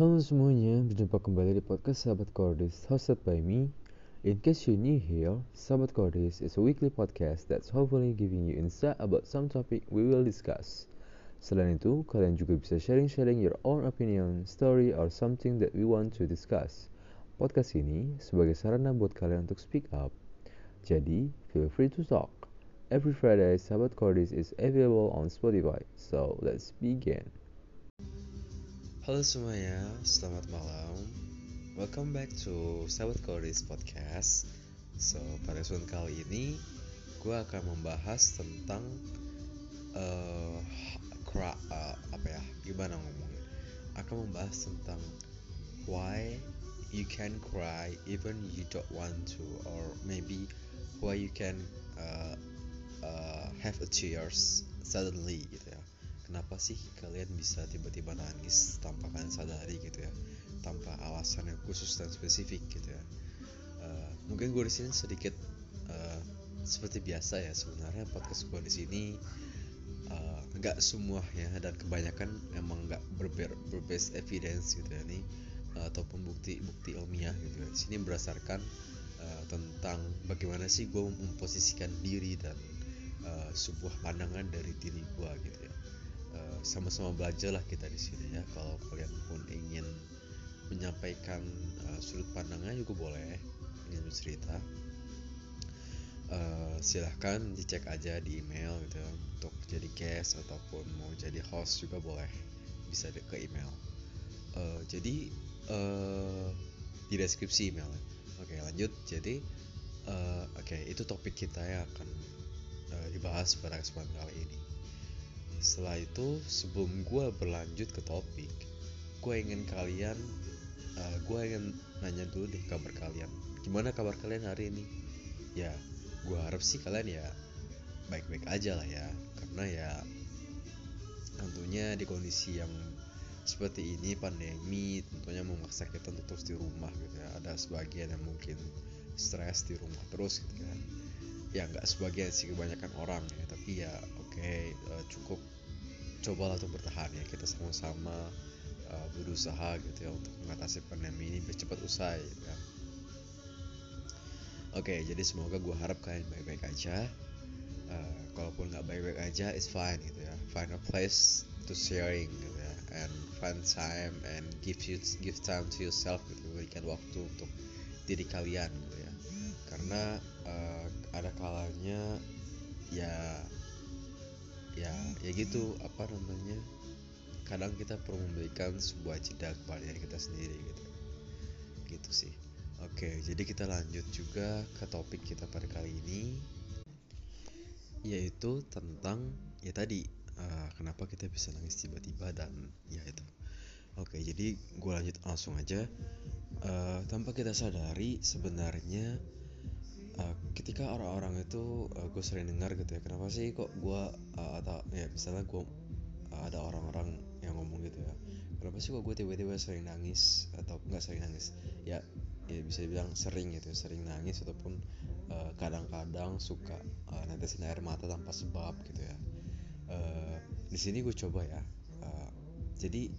Halo semuanya, berjumpa kembali di podcast Sahabat Cordis hosted by me. In case you're new here, Sahabat Cordis is a weekly podcast that's hopefully giving you insight about some topic we will discuss. Selain itu, kalian juga bisa sharing-sharing your own opinion, story, or something that we want to discuss. Podcast ini sebagai sarana buat kalian untuk speak up. Jadi, feel free to talk. Every Friday, Sahabat Cordis is available on Spotify. So, let's begin. Halo semuanya, selamat malam. Welcome back to Sahabat Koris Podcast. So, pada episode kali ini, gue akan membahas tentang uh, cry, uh, apa ya, gimana ngomongnya? Akan membahas tentang why you can cry even you don't want to, or maybe why you can uh, uh, have a tears suddenly gitu ya kenapa sih kalian bisa tiba-tiba nangis tanpa kalian sadari gitu ya? Tanpa alasan yang khusus dan spesifik gitu ya. Uh, mungkin gue di sini sedikit uh, seperti biasa ya sebenarnya podcast gue di sini eh, nggak uh, semua ya dan kebanyakan emang nggak ber berbase evidence gitu ya nih uh, ataupun bukti-bukti ilmiah gitu ya. Di sini berdasarkan uh, tentang bagaimana sih gue memposisikan diri dan uh, sebuah pandangan dari diri gue gitu ya Eh, sama-sama belajar lah kita di sini ya. Kalau kalian pun ingin menyampaikan uh, sudut pandangnya juga boleh ingin bercerita uh, silahkan dicek aja di email gitu ya, untuk jadi guest ataupun mau jadi host juga boleh bisa ke email. Uh, jadi uh, di deskripsi emailnya. Oke lanjut. Jadi uh, oke okay, itu topik kita yang akan uh, dibahas pada kesempatan kali ini setelah itu sebelum gue berlanjut ke topik gue ingin kalian uh, eh, gue ingin nanya dulu deh kabar kalian. Gimana kabar kalian hari ini? Ya gue harap sih kalian ya baik-baik aja lah ya. Karena ya tentunya di kondisi yang seperti ini pandemi tentunya memaksa kita untuk terus di rumah gitu ya. Ada sebagian yang mungkin stres di rumah terus gitu kan. Ya nggak sebagian sih kebanyakan orang ya. Tapi ya oke okay, eh, cukup cobalah untuk bertahan ya kita sama-sama uh, berusaha gitu ya untuk mengatasi pandemi ini biar cepat usai ya. Oke, okay, jadi semoga gue harap kalian baik-baik aja. Uh, kalaupun nggak baik-baik aja, it's fine gitu ya. Find a place to sharing gitu ya, and find time and give you give time to yourself gitu, berikan waktu untuk diri kalian gitu ya. Karena uh, ada kalanya ya ya ya gitu. Apa namanya? Kadang kita perlu memberikan sebuah jeda kepada diri kita sendiri gitu. Gitu sih. Oke jadi kita lanjut juga ke topik kita pada kali ini yaitu tentang ya tadi uh, kenapa kita bisa nangis tiba-tiba dan ya itu. Oke jadi gue lanjut langsung aja. Uh, tanpa kita sadari sebenarnya uh, ketika orang-orang itu uh, eh, gue sering dengar gitu ya kenapa sih kok gue uh, atau ya misalnya gue uh, ada orang-orang yang ngomong gitu ya kenapa sih kok gue tiba-tiba sering nangis atau nggak sering nangis? Ya ya bisa bilang sering gitu sering nangis ataupun kadang-kadang uh, suka uh, netesin air mata tanpa sebab gitu ya. Uh, di sini gue coba ya uh, jadi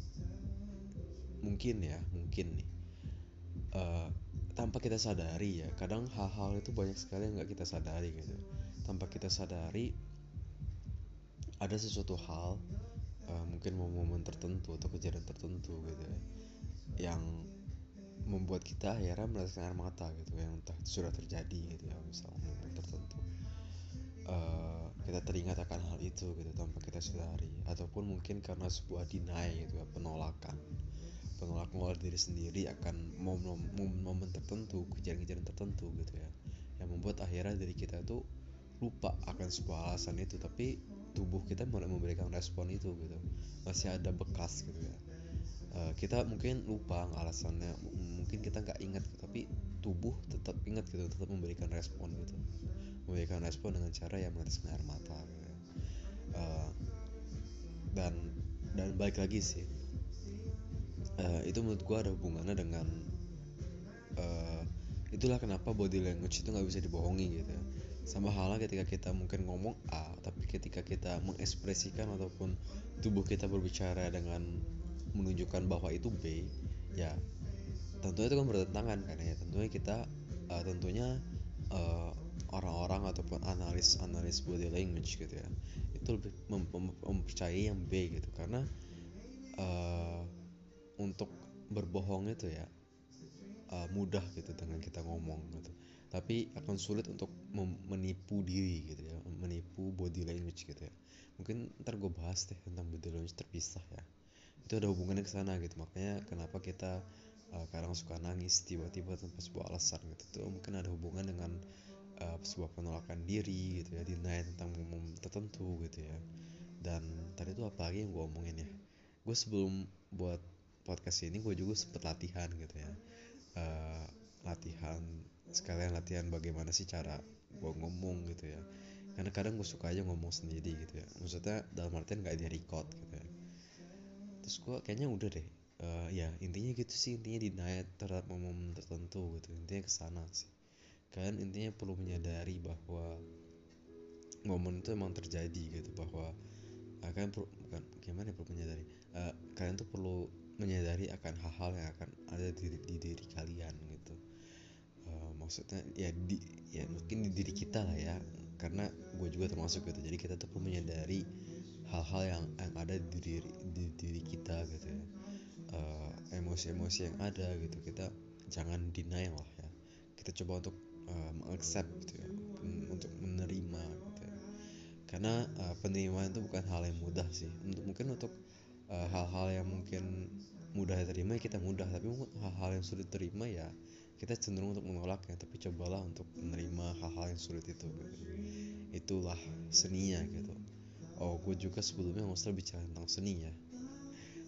mungkin ya mungkin nih uh, tanpa kita sadari ya. Kadang hal-hal itu banyak sekali yang nggak kita sadari gitu. Tanpa kita sadari ada sesuatu hal uh, mungkin momen tertentu atau kejadian tertentu gitu ya yang membuat kita akhirnya merasakan air mata gitu yang entah sudah terjadi gitu ya misalnya momen tertentu. Uh, kita teringat akan hal itu gitu tanpa kita sadari. Ataupun mungkin karena sebuah deny gitu ya penolakan penolak nolak diri sendiri akan momen-momen tertentu kejadian-kejadian tertentu gitu ya. Yang membuat akhirnya dari kita itu lupa akan sebuah alasan itu tapi tubuh kita mulai memberikan respon itu gitu. Masih ada bekas gitu ya. Uh, kita mungkin lupa alasannya mungkin kita nggak ingat tapi tubuh tetap ingat gitu tetap memberikan respon gitu. Memberikan respon dengan cara yang meneteskan air mata gitu. uh, dan dan balik lagi sih uh, itu menurut gue ada hubungannya dengan uh, itulah kenapa body language itu nggak bisa dibohongi gitu. Sama halnya ketika kita mungkin ngomong A tapi ketika kita mengekspresikan ataupun tubuh kita berbicara dengan menunjukkan bahwa itu B ya tentunya itu kan bertentangan kan ya. Tentunya kita uh, tentunya uh, orang-orang ataupun analis analis body language gitu ya itu lebih mem mem mempercayai yang B gitu. Karena uh, untuk berbohong itu ya uh, mudah gitu dengan kita ngomong gitu. Tapi akan sulit untuk menipu diri gitu ya menipu body language gitu ya. Mungkin ntar gue bahas deh tentang body language terpisah ya. Itu ada hubungannya ke sana gitu makanya kenapa kita uh, kadang suka nangis tiba-tiba tanpa sebuah alasan gitu. Tuh mungkin ada hubungan dengan uh, sebuah penolakan diri gitu ya deny tentang umum tertentu gitu ya. Dan tadi itu apa lagi yang gue omongin ya? Gue sebelum buat podcast ini gue juga sempet latihan gitu ya. Uh, latihan sekalian latihan bagaimana sih cara gue ngomong gitu ya. Karena kadang gue suka aja ngomong sendiri gitu ya. Maksudnya dalam artian gak di record gitu ya. Terus gue kayaknya udah deh. Uh, ya intinya gitu sih. Intinya denial terhadap momen tertentu gitu. Intinya ke sana sih. Kalian intinya perlu menyadari bahwa momen itu emang terjadi gitu. Bahwa uh, perlu bukan gimana ya perlu menyadari? Uh, kalian tuh perlu menyadari akan hal-hal yang akan ada di, di diri kalian gitu. Uh, maksudnya ya di ya mungkin di diri kita lah ya karena gue juga termasuk gitu. Jadi kita tuh perlu menyadari hal-hal yang yang ada di diri di diri kita gitu ya. Emosi-emosi uh, yang ada gitu. Kita jangan denial lah ya. Kita coba untuk uh, gitu ya. Untuk menerima gitu ya. karena uh, penerimaan itu bukan hal yang mudah sih. Untuk mungkin untuk hal-hal uh, yang mungkin mudah diterima ya kita mudah. Tapi hal-hal yang sulit diterima ya kita cenderung untuk menolaknya. Tapi cobalah untuk menerima hal-hal yang sulit itu gitu. itulah seninya gitu. Oh gue juga sebelumnya nggak bicara tentang seni ya.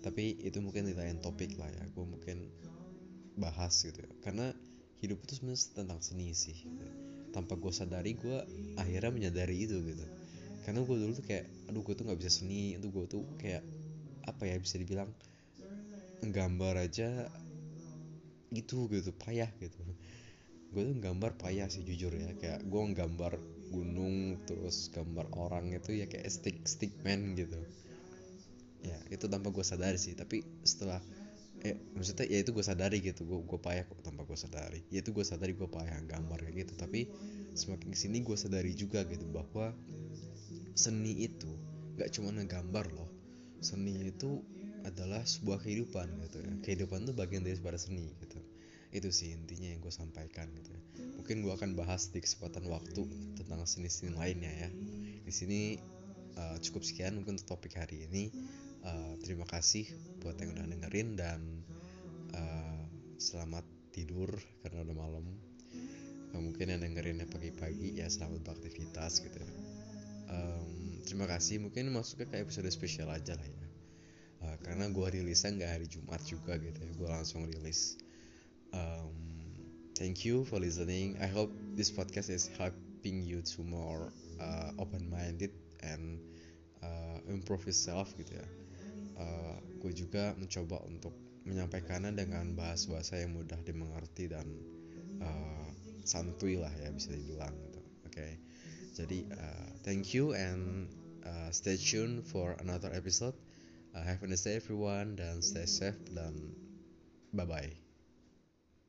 Tapi itu mungkin di lain topik lah ya. Gue mungkin bahas gitu. Ya karena hidup itu sebenarnya tentang seni sih gitu. tanpa gue sadari gue akhirnya menyadari itu gitu. Karena gue dulu tuh kayak aduh gue tuh nggak bisa seni. Itu gue tuh kayak apa ya bisa dibilang gambar aja gitu gitu payah gitu. Gue tuh gambar payah sih jujur ya. Kayak gue nggambar gunung terus gambar orang itu ya kayak stick stick man gitu. Ya itu tanpa gue sadari sih. Tapi setelah eh maksudnya ya itu gue sadari gitu. Gue gue payah kok tanpa gue sadari. Ya itu gue sadari gue payah gambar kayak gitu. Tapi semakin ke sini gue sadari juga gitu bahwa seni itu gak cuma ngegambar loh seni itu adalah sebuah kehidupan gitu ya. Kehidupan itu bagian dari sebuah seni gitu. Itu sih intinya yang gue sampaikan gitu ya. Mungkin gue akan bahas di kesempatan waktu tentang seni-seni lainnya ya. Di sini uh, cukup sekian mungkin untuk topik hari ini. Uh, terima kasih buat yang udah dengerin dan uh, selamat tidur karena udah malam. Mungkin yang dengerinnya pagi-pagi ya selamat beraktivitas gitu um, terima kasih. Mungkin masuknya ke episode spesial aja lah ya. Uh, karena gue rilisnya nggak hari Jumat juga gitu ya. Gue langsung rilis. Um, thank you for listening. I hope this podcast is helping you to more uh, open minded and uh, improve yourself gitu ya. Uh, gue juga mencoba untuk menyampaikannya dengan bahasa-bahasa yang mudah dimengerti dan uh, santuy lah ya bisa dibilang gitu. Oke. Okay? jadi uh, thank you and uh, stay tuned for another episode. Uh, have a nice day everyone. Dan stay safe. Dan bye bye